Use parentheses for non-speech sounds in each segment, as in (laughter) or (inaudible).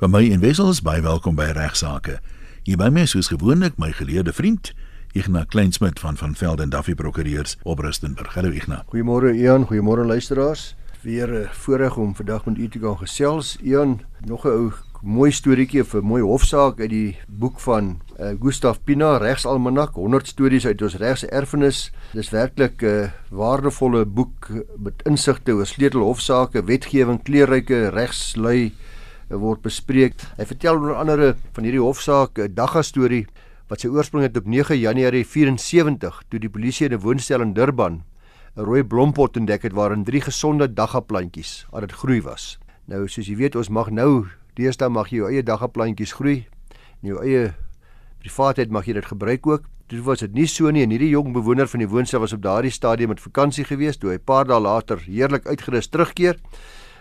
Van my en Wessels baie welkom by Regsake. Hier by my soos gewoonlik my geleerde vriend Ignas Kleinsmid van van Velden Duffy Prokureurs op Rustenburg. Hallo Ignas. Goeiemôre Ian, goeiemôre luisteraars. Weer 'n voorreg om vandag met u te kan gesels. Ian, nog 'n ou mooi storieetjie vir 'n mooi hofsaak uit die boek van uh, Gustav Pina Regsalmanak 100 stories uit ons regserfenis. Dis werklik 'n uh, waardevolle boek met insigte oor sleutelhofsaake, wetgewing, kleurryke regslui word bespreek. Hy vertel onder andere van hierdie hofsaak 'n dagga storie wat sy oorsprong het op 9 Januarie 74 toe die polisie in 'n woonstel in Durban 'n rooi blompot ontdek het waarin drie gesonde dagga plantjies aan dit groei was. Nou soos jy weet, ons mag nou deesdae mag jy jou eie dagga plantjies groei in jou eie privaatheid mag jy dit gebruik ook. Dit was dit nie so nie en hierdie jong bewoner van die woonstel was op daardie stadium met vakansie gewees toe hy 'n paar dae later heerlik uitgerus terugkeer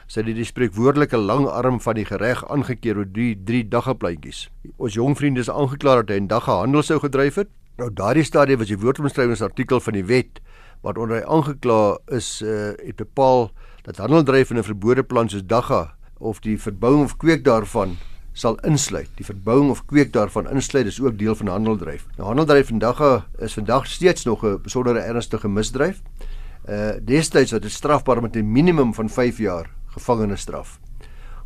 sy het die spreekwoordelike lang arm van die gereg aangekeer oor die drie daggepleintjies. Ons jong vriende is aangekla dat hy 'n daggehandel sou gedryf het. Nou daardie stadie was die woordomskrywingsartikel van die wet waaronder hy aangekla is uh, het bepaal dat handeldryf in 'n verbode plan soos dagga of die verbouing of kweek daarvan sal insluit. Die verbouing of kweek daarvan insluit is ook deel van handeldryf. Nou handeldryf vandag is vandag steeds nog 'n besondere ernstige misdryf. Uh destyds was dit strafbaar met 'n minimum van 5 jaar gevangenisstraf.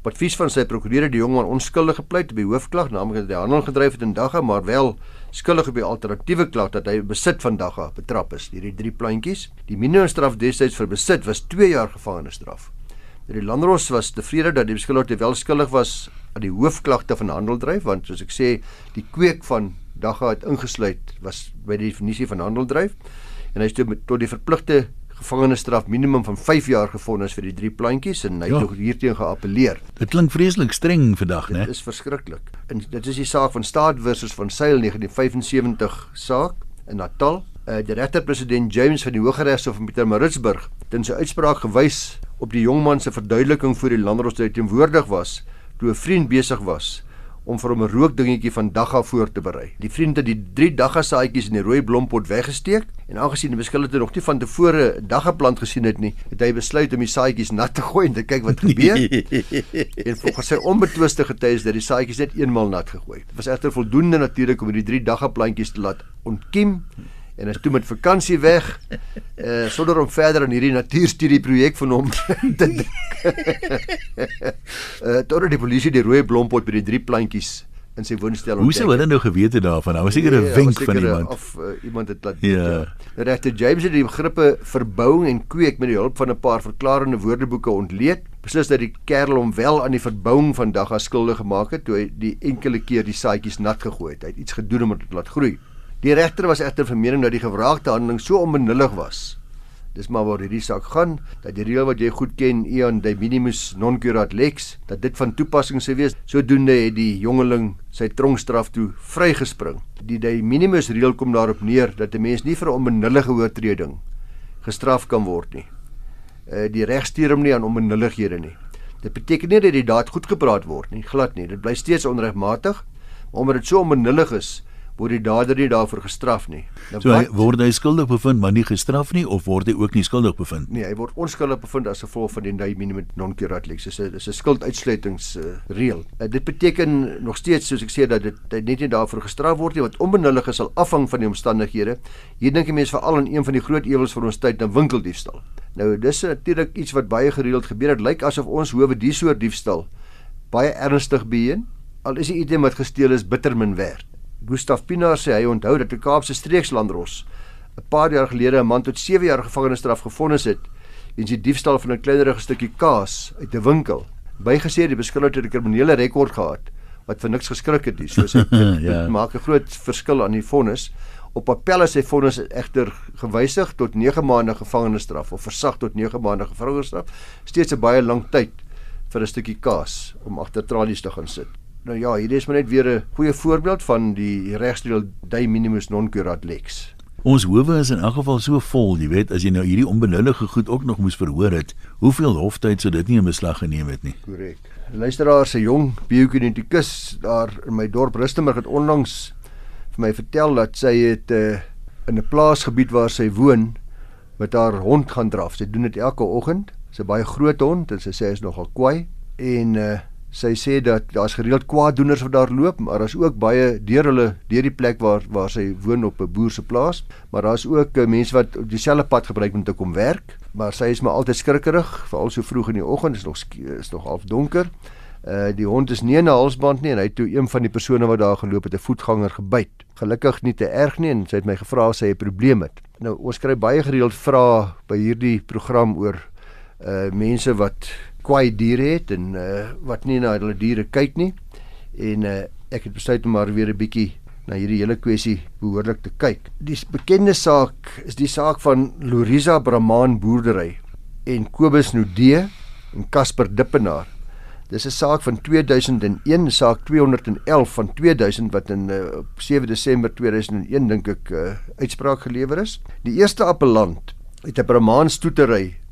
Op advies van sy prokureur het die jongman onskuldig gepleit by hoofklag, naamlik dat hy handel gedryf het in dagga, maar wel skuldig op die alternatiewe klag dat hy besit van dagga betrap is. Hierdie drie plantjies. Die minimumstraf destyds vir besit was 2 jaar gevangenisstraf. Die landros was tevrede dat die beskuldigde wel skuldig was aan die hoofklagte van handeldryf, want soos ek sê, die kweek van dagga het ingesluit was by die definisie van handeldryf en hy is tot die verpligte gevangenisstraf minimum van 5 jaar gevonnis vir die drie plantjies en hy het ja. hierteen geappeleer. Dit klink vreeslik streng vandag, né? Dit is verskriklik. En dit is die saak van Staat versus van Sail 1975 saak in Natal. Uh, die regter-president James van die Hooggeregshof in Pietermaritzburg het in sy uitspraak gewys op die jongman se verduideliking voor die landros teenwoordig was toe 'n vriend besig was om vir hom 'n rookdingetjie van dagga voor te berei. Die vriend het die drie dagga saadjies in die rooi blompot weggesteek en aangesien die beskuldigde nog nie van tevore dagga plant gesien het nie, het hy besluit om die saadjies nat te gooi en te kyk wat gebeur. (laughs) en volgens sy onbetwiste getuies dat die saadjies net eenmal nat gegooi het. Dit was egter voldoende natuurlik om die drie dagga plantjies te laat ontkiem en is toe met vakansie weg uh sonder om verder aan hierdie natuurstudie projek van hom (laughs) te dink. uh (laughs) totdat die polisie die rooi blompot by die drie plantjies in sy woonstel ontdek. Hoe sou hulle nou geweet het daarvan? Daar was seker 'n nee, wenk van iemand of uh, iemand het laat Ja. ja. Nou, Regter James het die begrippe verbouing en kweek met die hulp van 'n paar verklarende woordeboeke ontleed. Beslis dat die kerel hom wel aan die verbouing van dag as skuldig gemaak het toe hy die enkele keer die saadjies nat gegooi het. Hy het iets gedoen om dit te laat groei. Die regter was egter van mening dat die gevraagde handeling so onbenullig was. Dis maar waar hierdie saak gaan, dat die reël wat jy goed ken, eon de minimis non curat lex, dat dit van toepassing sou wees. Sodoende het die jongeling sy tronkstraf toe vrygespring. Die de minimis reël kom daarop neer dat 'n mens nie vir 'n onbenullige oortreding gestraf kan word nie. Uh die reg stuur hom nie aan onbenullighede nie. Dit beteken nie dat die daad goed gepraat word nie, glad nie. Dit bly steeds onregmatig, maar omdat dit so onbenullig is, word die dader nie daarvoor gestraf nie. Nou so, wat, word hy skuldig bevind maar nie gestraf nie of word hy ook nie skuldig bevind? Nee, hy word onskuldig bevind as gevolg van die minimum non curat lex. Dis 'n dis 'n skulduitsluitings uh, reël. Uh, dit beteken nog steeds soos ek sê dat dit hy net nie daarvoor gestraf word nie wat onbenullig is sal afhang van die omstandighede. Hier dink ek mense veral aan een van die groot ewels van ons tyd, 'n winkeldiefstal. Nou dis natuurlik iets wat baie gereeld gebeur. Dit lyk asof ons howe die soort diefstal baie ernstig beheer. Al is die item wat gesteel is bitter min werd. Gustaf Pinaar sê hy onthou dat die Kaapse streekslandros 'n paar jaar gelede 'n man tot 7 jaar gevangenisstraf gevonnis het weens die diefstal van 'n kleinerige stukkie kaas uit 'n winkel. Bygesê die beskuldigde het 'n kriminele rekord gehad wat vir niks geskrik het nie. So sê (laughs) ja. maak 'n groot verskil aan die vonnis. Op appel is sy vonnis egter gewysig tot 9 maande gevangenisstraf of versag tot 9 maande gevangenisstraf. Steeds 'n baie lang tyd vir 'n stukkie kaas om agter tralies te gaan sit. Nou ja, hier is maar net weer 'n goeie voorbeeld van die regstreel de minimis non curat lex. Ons howe is in elk geval so vol, jy weet, as jy nou hierdie onbenullige goed ook nog moes verhoor het, hoeveel hoftyd sou dit nie in beslag geneem het nie. Korrek. Luisteraar se jong biokinetikus daar in my dorp Rustenburg het onlangs vir my vertel dat sy het uh, in 'n plaasgebied waar sy woon met haar hond gaan draf. Sy doen dit elke oggend. Sy's 'n baie groot hond en sy sê hy is nogal kwaai en uh, Sy sê dat daar's gereeld kwaaddoeners wat daar loop, maar daar's ook baie deur hulle deur die plek waar waar sy woon op 'n boer se plaas, maar daar's ook uh, mense wat dieselfde pad gebruik om te kom werk, maar sy is maar altyd skrikkerig, veral so vroeg in die oggend, is nog is nog half donker. Uh die hond is nie in 'n halsband nie en hy het toe een van die persone wat daar geloop het 'n voetganger gebyt. Gelukkig nie te erg nie en sy het my gevra of sy 'n probleem het. Nou ons kry baie gereeld vrae by hierdie program oor uh mense wat kwaai diere het en uh wat nie na hulle diere kyk nie. En uh ek het besluit om maar weer 'n bietjie na hierdie hele kwessie behoorlik te kyk. Die bekende saak is die saak van Loriza Brahman boerdery en Kobus Nudee en Casper Dippenaar. Dis 'n saak van 2001, saak 211 van 2000 wat in uh, 7 Desember 2001 dink ek uh, uitspraak gelewer is. Die eerste appellant het 'n Brahman stoetery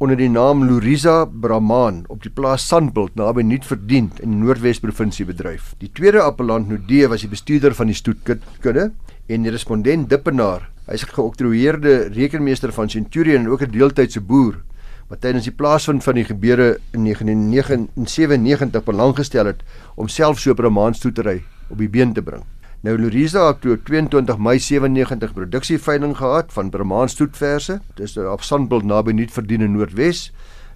onder die naam Loriza Brahman op die plaas Sandbult naby Nuutverdiend in die Noordwes provinsie bedryf. Die tweede appellant Nudee was die bestuurder van die stoetkudde en die respondent Dippenaar. Hy's 'n geoktroeëerde rekenmeester van Centurion en ook 'n deeltydse boer wat tydens die plaasvind van die gebeure in 1997 belang gestel het om self so 'n bramaanstoetery op die been te bring. Nou Loriza het toe 22 Mei 97 produksieveiling gehad van bramaanstoetverse. Dis op Sandbult naby Nuutverdien in Noordwes.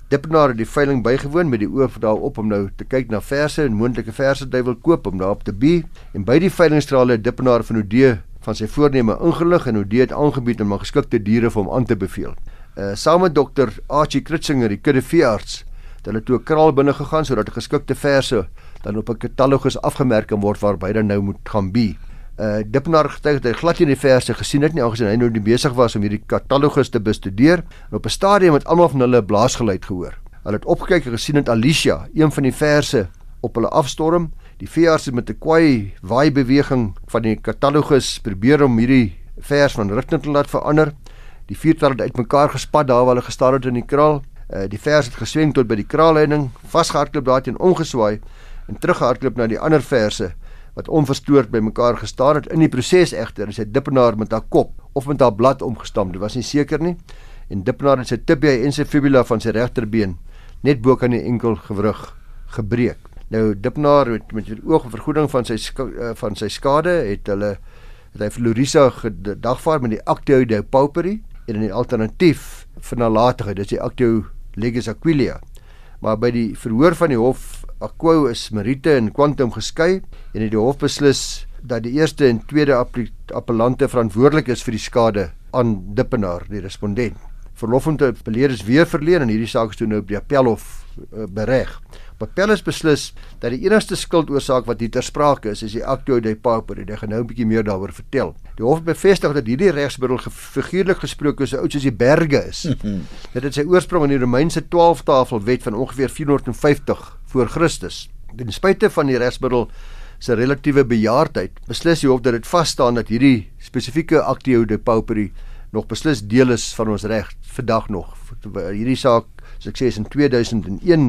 Dippenaar het die veiling bygewoon met die oog daarop om nou te kyk na verse en moontlike verse duiwel koop om daarop te bi. En by die veilingstrale het Dippenaar van Odee van sy voorneme ingelig en Odee het aangebied om geskikte diere vir hom aan te beveel uh, saam met dokter Archie Kritzinger, die kudde veearts, het hulle toe 'n kraal binne gegaan sodat 'n geskikte verse dan op 'n katalogus afgemerk kan word waarby dan nou moet gaan bi. Uh Dippenaar getuig dat hy glad nie die verse gesien het nie aangesien hy nou nie besig was om hierdie katalogus te bestudeer en op 'n stadium het almal van hulle 'n blaasgeluid gehoor. Hulle het opgekyk en gesien dat Alicia, een van die verse op hulle afstorm. Die veearts het met 'n kwai waai beweging van die katalogus probeer om hierdie vers van rigting te laat verander. Die viertal het uitmekaar gespat daar waar hulle gestaan het in die kraal. Uh, die vers het geswing tot by die kraalheining, vasgehardloop daarteen omgeswaai en teruggehardloop na die ander verse wat onverstoord bymekaar gestaan het. In die proses egter is hy dippenaar met haar kop of met haar blad omgestamp. Dit was nie seker nie. En dippenaar het sy tibia en sy fibula van sy regterbeen net bo kan die enkel gewrig gebreek. Nou dippenaar met met die oog vergoeding van sy uh, van sy skade het hulle het hy vir Lorisa gedagvaar met die Actio de Pauperi en 'n alternatief vir nalatigheid, dis die actio legis aquilia. Maar by die verhoor van die hof aquo is merite en quantum geskei en het die hof beslis dat die eerste en tweede appellante verantwoordelik is vir die skade aan Dippenaar, die respondent. Verlof om te beleer is weer verleen en hierdie saak is toe nou op die appelhof uh, bereg. Papellus beslis dat die enigste skuldoorsaak wat hier ter sprake is, is die actio de pauper. Ek gaan nou 'n bietjie meer daaroor vertel. Die hof bevestig dat hierdie regsmiddel figuurlik gesproke so oud soos die berge is. (laughs) Dit het sy oorsprong in die Romeinse 12-tafelwet van ongeveer 450 voor Christus. Ten spyte van die regsmiddel se relatiewe bejaardheid, beslis die hof dat dit vas staan dat hierdie spesifieke actio de pauper nog beslis deel is van ons reg vandag nog. Hierdie saak, soos ek sê, is in 2001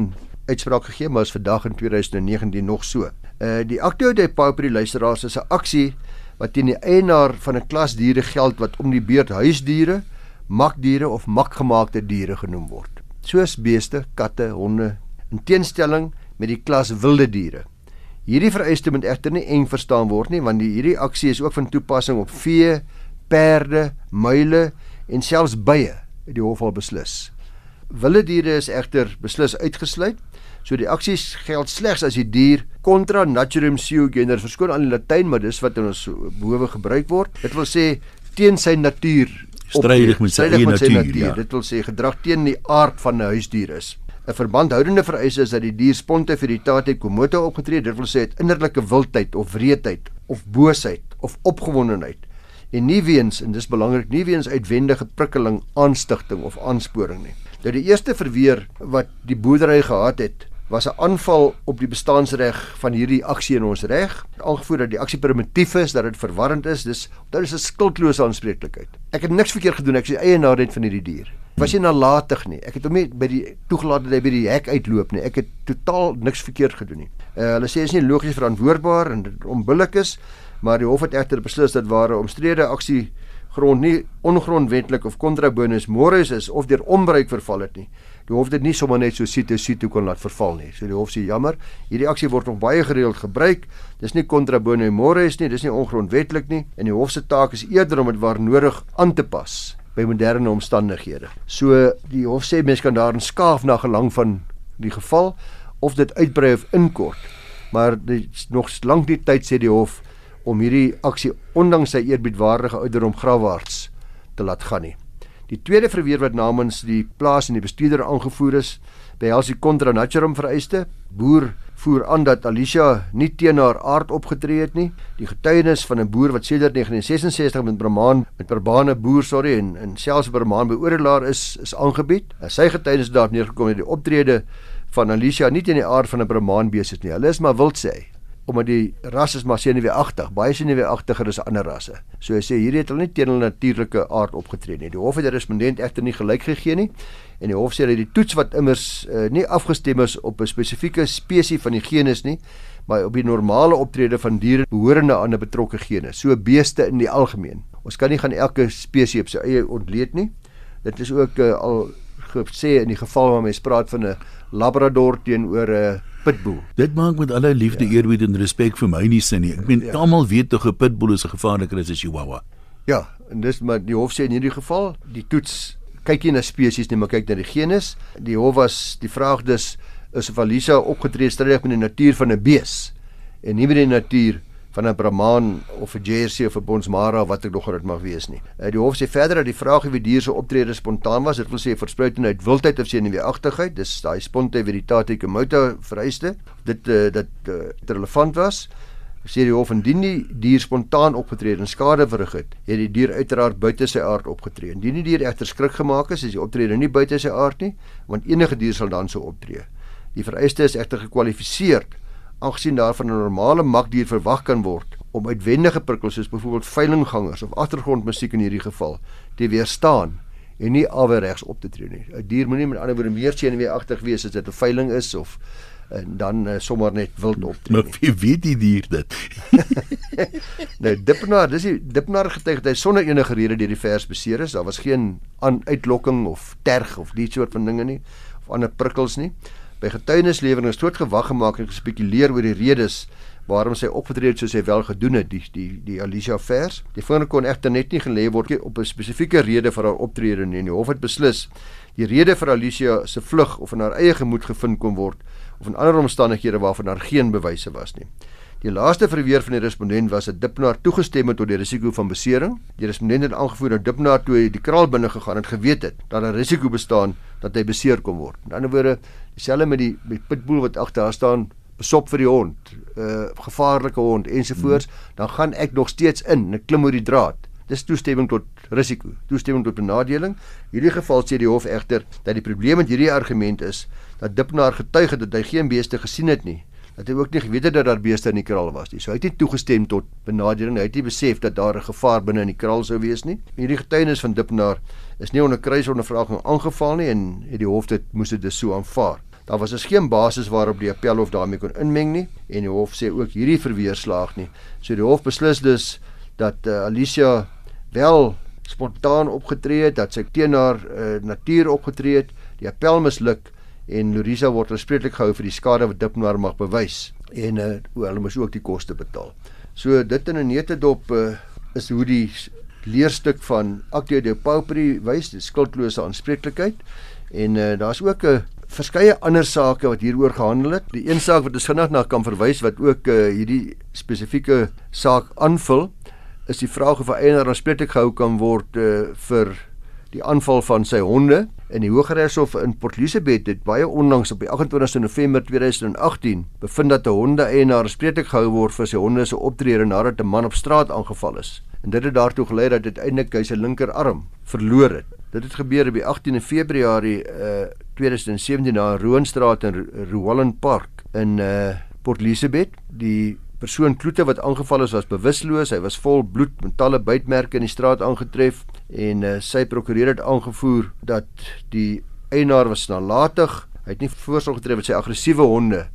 uitspraak gegee, maar is vandag in 2019 nog so. Uh die Actio de Pauperi luisteraars is 'n aksie wat teen die eienaar van 'n klas diere geld wat om die beurt huisdiere, makdiere of makgemaakte diere genoem word. Soos beeste, katte, honde in teenstelling met die klas wilde diere. Hierdie vereiste moet egter nie eng verstaan word nie want die hierdie aksie is ook van toepassing op vee, perde, muile en selfs bye, het die hof al beslis. Wilde diere is egter beslis uitgesluit. So die aksies geld slegs as die dier contra naturam seu gener verskoon aan die Latyn, maar dis wat in ons bowe gebruik word. Dit wil sê teen sy natuur strydig met sy eie natuur. natuur ja. Dit wil sê gedrag teen die aard van 'n huisdier is. 'n Verbandhoudende vereiste is dat die dier sponte veritate komoto opgetree, dit wil sê dit innerlike wildheid of wreedheid of boosheid of opgewondenheid en nie weens en dis belangrik nie weens uitwendige prikkeling, aanstigting of aansporing nie. Nou die eerste verweer wat die boerdery gehad het, was 'n aanval op die bestaansreg van hierdie aksie in ons reg, aangevoer dat die aksie primitief is, dat dit verwarrend is, dis dit is 'n skuldlose aanspreeklikheid. Ek het niks verkeerd gedoen, ek is die eienaar net van hierdie dier. Was jy nalatig nie? Ek het hom nie by die toegelaat dat hy by die hek uitloop nie. Ek het totaal niks verkeerd gedoen nie. Uh, hulle sê is nie logies verantwoordbaar en onbillik is, maar die hof het egter beslis dat ware omstrede aksie grond nie ongrondwetlik of kontra bonus mores is of deur onbruik verval het nie Die hof het dit nie sommer net so sito sito kon laat verval nie. So die hof sê jammer, hierdie aksie word nog baie gereeld gebruik. Dis nie contra bono mores nie, dis nie ongrondwettig nie en die hof se taak is eerder om dit waar nodig aan te pas by moderne omstandighede. So die hof sê mense kan daarin skaaf na gelang van die geval of dit uitbrei of inkort. Maar dit is nog lank nie tyd sê die hof om hierdie aksie ondanks sy eerbiedwaardige ouderdom grawwaarts te laat gaan nie. Die tweede verweer wat namens die plaas en die bestuurder aangevoer is, behels die contra naturam vereiste. Boer voer aan dat Alicia nie teen haar aard opgetree het nie. Die getuienis van 'n boer wat sedert 1966 met Bramaan met Brabane boer sorry en en selfs Bramaan beoordelaar is is aangebied. Sy getuienis daarop neergekom het die optrede van Alicia nie teen die aard van 'n Brahman besit nie. Hulle is maar wild sê omdat die ras is maar senuweeagtig, baie senuweeagtiger as ander rasse. So hy sê hierdie het hulle nie teen hulle natuurlike aard opgetree nie. Die hof het die respondent egter nie gelyk gegee nie en die hof sê dat die toets wat immers uh, nie afgestem is op 'n spesifieke spesies van die genus nie, maar op die normale optrede van diere behorende aan 'n betrokke genus, so beeste in die algemeen. Ons kan nie gaan elke spesies op sy eie ontleed nie. Dit is ook uh, al gesê in die geval waar mens praat van 'n labrador teenoor 'n pitbull. Dit maak met alle liefde, ja. eerbied en respek vir my nie sin nie. Ek meen ja. almal weet tog 'n pitbull is 'n gevaarliker as 'n chihuahua. Ja, en dis maar die hof sê in hierdie geval, die toets kyk nie na spesies nie, maar kyk na die genus. Die hof was die vraag dus is of Alisa opgetree strydig met die natuur van 'n bees en nie met die natuur van 'n Brahman of 'n Jersey of 'n Bonsmara wat ek nog dit mag wees nie. Uh, die hof sê verder dat die vraag of die dier se optrede spontaan was, dit wil sê verspruit uit wildheid of senuweeagtigheid, dis daai sponte veritate comoto vereiste, dit uh, dat uh, relevant was. Sê die hof indien die dier spontaan opgetree en skade verrig het, het die dier uiteraard buite sy aard opgetree. Indien die dier egter skrik gemaak is, is die optrede nie buite sy aard nie, want enige dier sal dan so optree. Die vereiste is egter gekwalifiseer aangesien daarvan 'n normale makdier verwag kan word om uitwendige prikkels soos byvoorbeeld veilinggangers of agtergrondmusiek in hierdie geval te weerstaan en nie alweregs op te tree nie. 'n Dier moenie met ander woorde meer senuweeagtig wees as dit 'n veiling is of en dan uh, sommer net wild optree. Maar wie weet die dier dit? (laughs) nou Dippenaar, dis die Dippenaar getuig dat hy sonder enige rede deur die vers beseer is. Daar was geen aan uitlokking of terg of die soort van dinge nie of ander prikkels nie. By getuienislewering is tot gewag gemaak en gespekuleer oor die redes waarom sy opgetree het soos hy wel gedoen het die die die Alicia vers. Die vonnis kon egter net nie gelê word op 'n spesifieke rede vir haar optrede nie. Die hof het beslis die rede vir Alicia se vlug of in haar eie gemoed gevind kon word of in ander omstandighede waarvan daar geen bewyse was nie. Die laaste verweer van die respondent was dat Dipnaar toegestem het tot die risiko van besering. Die respondent het aangevoer dat Dipnaar toe hy die kraal binne gegaan het, geweet het dat 'n risiko bestaan dat hy beseer kon word. In ander woorde, dieselfde met die met pitbull wat agter haar staan, besop vir die hond, 'n uh, gevaarlike hond ensovoorts, hmm. dan gaan ek nog steeds in en ek klim oor die draad. Dis toestemming tot risiko, toestemming tot benadeling. Hierdie geval sê die hof egter dat die probleem met hierdie argument is dat Dipnaar getuig het dat hy geen beeste gesien het nie dat hy ook nie geweet het dat daar beeste in die kraal was nie. So hy het nie toegestem tot benadering. Hy het nie besef dat daar 'n gevaar binne in die kraal sou wees nie. Hierdie getuienis van Dippenaar is nie onder kruisondervraging aangeval nie en het die hof dit moes dit so aanvaar. Daar was dus geen basis waarop die appelhof daarmee kon inmeng nie en die hof sê ook hierdie verweerslaag nie. So die hof beslis dus dat uh, Alicia wel spontaan opgetree het, dat sy teen haar uh, natuur opgetree het, die appel misluk en Lorisa word aanspreeklik gehou vir die skade wat Dipnoor mag bewys en uh, hulle moes ook die koste betaal. So dit in 'n netedop uh, is hoe die leerstuk van Actio de Pauperi wys, die skuldlose aanspreeklikheid en uh, daar's ook 'n uh, verskeie ander sake wat hieroor gehandel het. Die een saak wat ons vinnig na kan verwys wat ook uh, hierdie spesifieke saak aanvul is die vraag of 'n eienaar aanspreeklik gehou kan word uh, vir die aanval van sy honde In die Hooggeregshof in Port Elizabeth het baie onlangs op die 28 November 2018 bevind dat 'n honde-eienaar spreeklik gehou word vir sy honde se optrede nadat 'n man op straat aangeval is. En dit het daartoe gelei dat uiteindelik hy sy linkerarm verloor het. Dit het gebeur op die 18de Februarie uh, 2017 na Roonstraat in Rowland Park in uh, Port Elizabeth. Die persoon Kloete wat aangeval is was bewusteloos. Hy was vol bloed met talle bytmerke in die straat aangetref en uh, sy prokureur het aangevoer dat die eienaar was nalatig. Hy het nie voorsorg getref met sy aggressiewe honde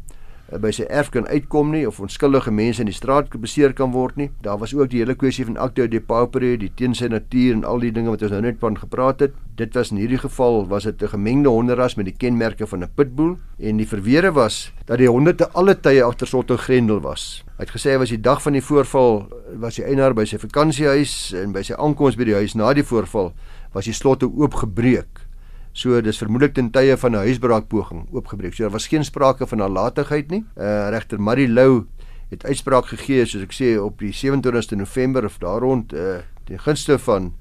by sy erf kan uitkom nie of onskuldige mense in die straat beseer kan word nie. Daar was ook die hele kwessie van acte de pauperie, die teen sy natuur en al die dinge wat ons nou net van gepraat het. Dit was in hierdie geval was dit 'n gemengde honderras met die kenmerke van 'n pitbull en die verweere was dat die honde te alle tye agter slot en grendel was. Hy het gesê hy was die dag van die voorval was hy eienaar by sy vakansiehuis en by sy aankoms by die huis na die voorval was die slotte oopgebreek. So dis vermoedelik ten tye van 'n huisbraakpoging oopgebreek. So daar was geen sprake van nalatigheid nie. Uh regter Marie Lou het uitspraak gegee soos ek sê op die 27ste November of daar rond uh ten gunste van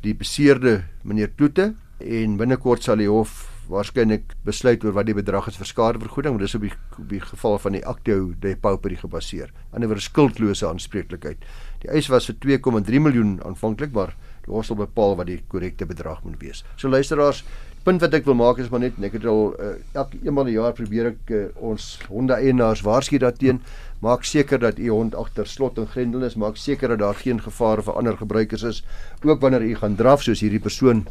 die beseerde meneer Kloete en binnekort sal die hof waarskynlik besluit oor wat die bedrag is vir skadevergoeding, maar dis op die op die geval van die actio de pauperie gebaseer. Anderswoorde skuldlose aanspreeklikheid. Die eis was vir 2,3 miljoen aanvanklik, maar die hof sal bepaal wat die korrekte bedrag moet wees. So luisteraars, punt wat ek wil maak is maar net ek het al uh, elke eenmal 'n jaar probeer ek uh, ons honde eienaars waarsku daarteen. Maak seker dat u hond agter slot en grendel is. Maak seker dat daar geen gevaar vir ander gebruikers is. Ook wanneer u gaan draf soos hierdie persoon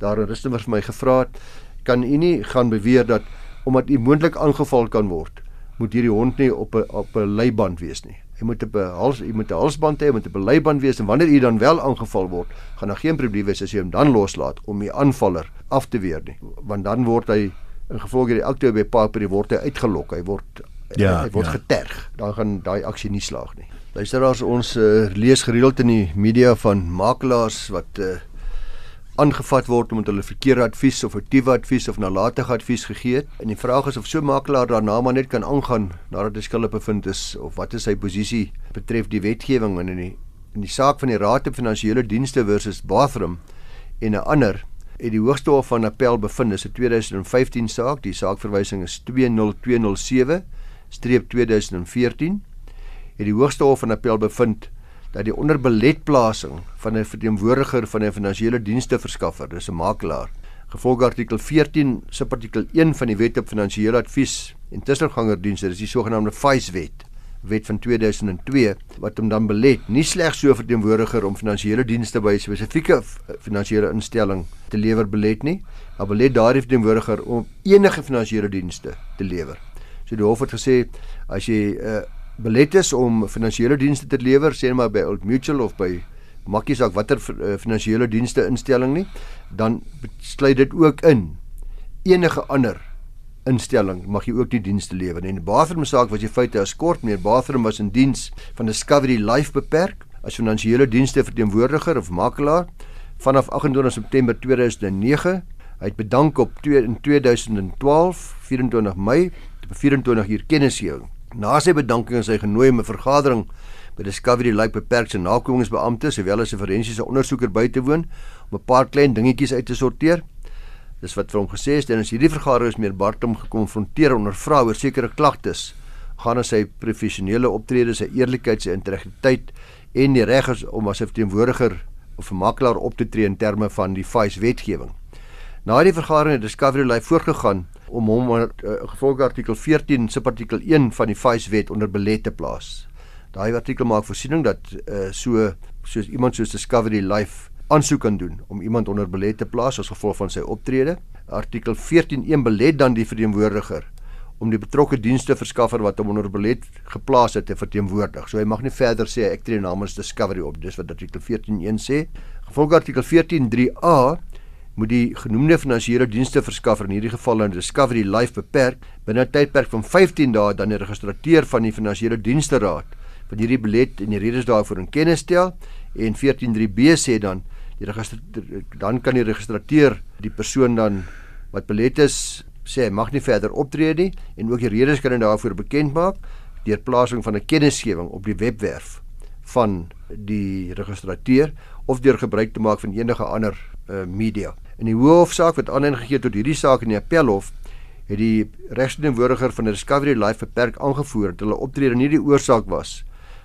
daar in Rustenburg vir my gevra het kan u nie gaan beweer dat omdat u moontlik aangeval kan word moet hierdie hond nie op 'n op 'n leiband wees nie Jy moet 'n hals, jy moet 'n halsband hê, moet 'n beleiband wees en wanneer jy dan wel aangeval word, gaan daar geen probleem wees as jy hom dan loslaat om die aanvaller af te weer nie. Want dan word hy in gevolg hierdie akte by Paper word hy uitgelok. Hy word ja, hy word ja. geterg. Dan gaan daai aksie nie slaag nie. Luisteraars, ons uh, lees gereeld in die media van makelaars wat uh, aangevat word omdat hulle verkeerde advies of foutiewe advies of nalatige advies gegee het. En die vraag is of so makelaar daarna maar net kan aangaan nadat hy skuldig bevind is of wat is sy posisie betref die wetgewing in die in die saak van die Raad vir Finansiële Dienste versus Bathroom en 'n ander het die Hoogste Hof van Appel bevind is 'n 2015 saak. Die saakverwysing is 20207 streep 2014. Het die Hoogste Hof van Appel bevind dat die onderbeletplasing van 'n verteenwoordiger van 'n finansiële dienste verskaffer, dis 'n makelaar, gevolg artikel 14 subartikel 1 van die Wet op Finansiële Advies en Tussengangerdienste, dis die sogenaamde FICE wet, wet van 2002 wat hom dan belet nie slegs so 'n verteenwoordiger om finansiële dienste by 'n spesifieke finansiële instelling te lewer belet nie, maar belet daardie verteenwoordiger om enige finansiële dienste te lewer. So die hof het gesê as jy 'n uh, eh, belet is om finansiële dienste te lewer, sê maar by Old Mutual of by makkie saak watter uh, finansiële dienste instelling nie, dan sluit dit ook in enige ander instelling mag jy ook die dienste lewer. En die Bathroom saak was jy feite as kort meer Bathroom was in diens van Discovery Life beperk as finansiële dienste verteenwoordiger of makelaar vanaf 28 September 2009. Hy het bedank op 2 in 2012 24 Mei 24 uur kennisgewing Na sy bedanking is hy genooi om 'n vergadering by Discovery Life beperkte nakomingsbeampte sowel as 'n forensiese ondersoeker by te woon om 'n paar klein dingetjies uit te sorteer. Dis wat vir hom gesê is, en as hierdie vergadering is meer Bart hom gekonfronteer onder vra oor sekere klagtes gaan oor sy professionele optrede, sy eerlikheid, sy integriteit en die reg om as 'n verteenwoordiger of makelaar op te tree in terme van die FICE wetgewing. Na die vergadering het Discovery Life voorgegaan om hom uh, gevolge artikel 14 subartikel 1 van die FICE wet onder belet te plaas. Daai artikel maak voorsiening dat uh, so soos iemand soos Discovery Life aansoek kan doen om iemand onder belet te plaas as gevolg van sy optrede. Artikel 14.1 belet dan die verteenwoordiger om die betrokke dienste verskaffer wat hom onder belet geplaas het te verteenwoordig. So hy mag nie verder sê ek tree namens Discovery op. Dis wat artikel 14.1 sê. Gevolg artikel 14.3a moet die genoemde finansiële dienste verskaffer in hierdie geval aan Discovery Life beperk binne 'n tydperk van 15 dae dan die registrateur van die finansiële dienste raad van hierdie belet en die redes daarvoor in kennis stel en 143b sê dan die registrateur dan kan die registrateur die persoon dan wat belet is sê mag nie verder optree nie en ook die redes kan hy daarvoor bekend maak deur plasing van 'n kennisgewing op die webwerf van die registrateur of deur gebruik te maak van enige ander uh, media. In die hoofsaak wat aanleiding gegee tot hierdie saak in die appelhof, het die regsdienwoordiger van die Discovery Life beperk aangevoer dat hulle optrede nie die oorsaak was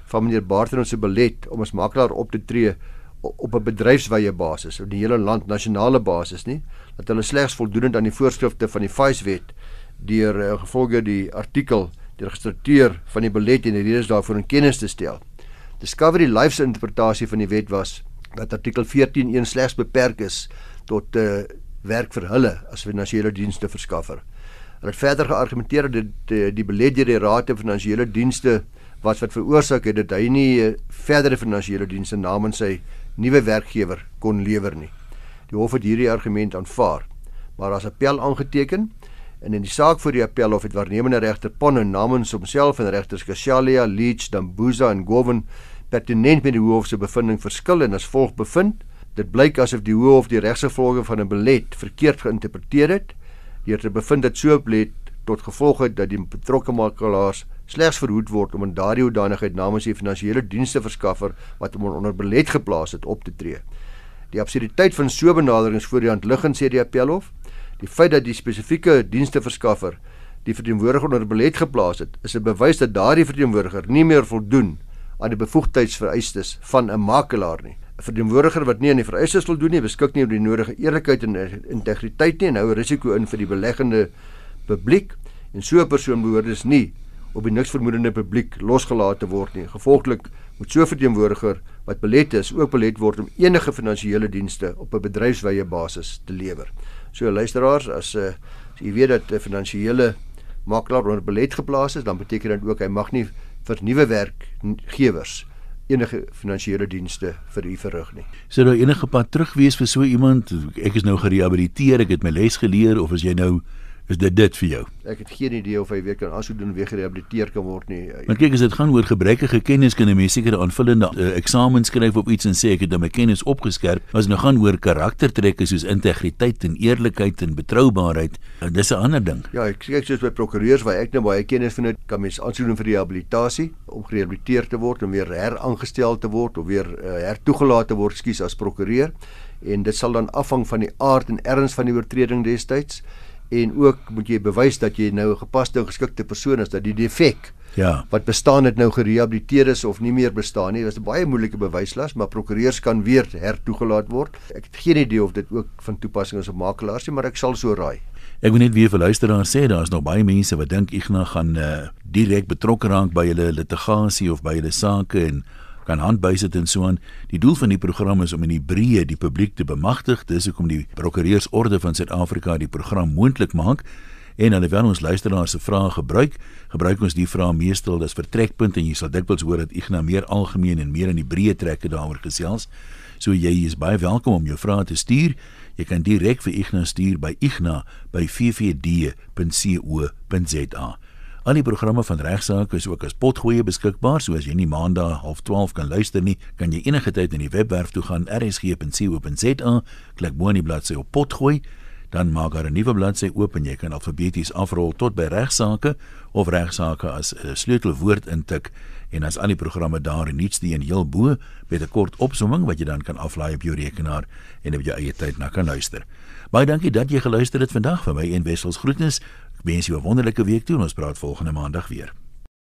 van meneer Barton se belet om as makelaar op te tree op 'n bedryfswye basis op die hele land nasionale basis nie dat hulle slegs voldoende aan die voorskrifte van die FICE wet deur uh, gevolge die artikel die registrateur van die belet en die redes daarvoor in kennis te stel. Discovery Life se interpretasie van die wet was dat artikel 14.1 slegs beperk is tot uh, eh, werk vir hulle as finansiële dienste verskaffer. Hulle het verder geargumenteer dat die, die belet deur die Raad van Finansiële Dienste was wat veroorsaak het dat hy nie eh, verdere finansiële dienste namens sy nuwe werkgewer kon lewer nie. Die hof het hierdie argument aanvaar, maar as appel aangeteken en in die saak voor die appelhof het waarnemende regter Ponne namens homself en regters Kashalia, Leach, Dambuza en Gowen pertinent met die hof se bevinding verskil en as volg bevind: Dit blyk asof die hof die regsgevolge van 'n belet verkeerd geïnterpreteer het deur te bevind dat so 'n belet tot gevolg het dat die betrokke makelaars slegs verhoed word om in daardie hoedanigheid namens die finansiële dienste verskaffer wat hom onder belet geplaas het op te tree. Die absurditeit van so benaderings voor die hand liggend sê die appelhof, die feit dat die spesifieke dienste verskaffer die verteenwoordiger onder belet geplaas het, is 'n bewys dat daardie verteenwoordiger nie meer voldoen aan die bevoegdheidsvereistes van 'n makelaar nie. 'n Verteenwoordiger wat nie aan die vereistes voldoen nie, beskik nie oor die nodige eerlikheid en integriteit nie en hou risiko in vir die beleggende publiek en so 'n persoon behoort dus nie op die niks vermoedende publiek losgelaat te word nie. Gevolglik moet so 'n verteenwoordiger wat belet is ook belet word om enige finansiële dienste op 'n bedryfswye basis te lewer. So luisteraars, as 'n uh, as jy weet dat 'n finansiële makelaar onder belet geplaas is, dan beteken dit ook hy mag nie vir nuwe werkgewers enige finansiële dienste vir u verrig nie. Sou daar enige pad terug wees vir so iemand? Ek is nou gerehabiliteer, ek het my les geleer of as jy nou is dit dit vir jou? Ek het geen idee of hy weer kan aansoek doen weer gerehabiliteer kan word nie. Maar kyk as dit gaan oor gebrekkige kennis kan 'n mens seker aanvullende uh, eksamen skryf op iets en sê ek het my kennis opgeskerp. As dit nou gaan oor karaktertrekke soos integriteit en eerlikheid en betroubaarheid, uh, dis 'n ander ding. Ja, ek kyk soos by prokureurs waar ek nou baie kennis van het, kan mens aansoek doen vir rehabilitasie om gerehabiliteer te word en weer heraangestel te word of weer uh, hertoegelaat te word, skuis as prokureur. En dit sal dan afhang van die aard en erns van die oortreding destyds en ook moet jy bewys dat jy nou 'n gepaste en geskikte persoon is dat die defek ja wat bestaan het nou gerehabiliteer is of nie meer bestaan nie. Dit is 'n baie moeilike bewyslas, maar prokureurs kan weer hertoegelaat word. Ek het geen idee of dit ook van toepassing is op makelaars nie, maar ek sal so raai. Ek wil net weer vir luisteraars sê daar's nog baie mense wat dink Ignas gaan uh, direk betrokke raak by hulle litigasie of by hulle sake en kan handbysit en so aan. Die doel van die program is om in die breë die publiek te bemagtig. Dis hoekom die Prokureursorde van Suid-Afrika die program moontlik maak. En alhoewel ons luisteraars se vrae gebruik, gebruik ons die vrae meestal as vertrekpunt en jy sal dikwels hoor dat Ignas meer algemeen en meer in die breë trekke daaroor gesels. So jy is baie welkom om jou vrae te stuur. Jy kan direk vir Ignas stuur by igna@ffd.co.za. Al die programme van regsaake is ook as potgoeie beskikbaar, so as jy nie maandag half 12 kan luister nie, kan jy enige tyd in die webwerf toe gaan rsg.co.za, klik bo in die bladsy op potgooi, dan maak daar 'n nuwe bladsy oop en jy kan alfabeties afrol tot by regsaake of regsaake as 'n sleutelwoord intik en as al die programme daar en niets die in heel bo met 'n kort opsomming wat jy dan kan aflaai op jou rekenaar en op jou eie tyd na kan luister. Baie dankie dat jy geluister het vandag vir my en Wessels groetnis. Wens jou 'n wonderlike week toe en ons praat volgende maandag weer.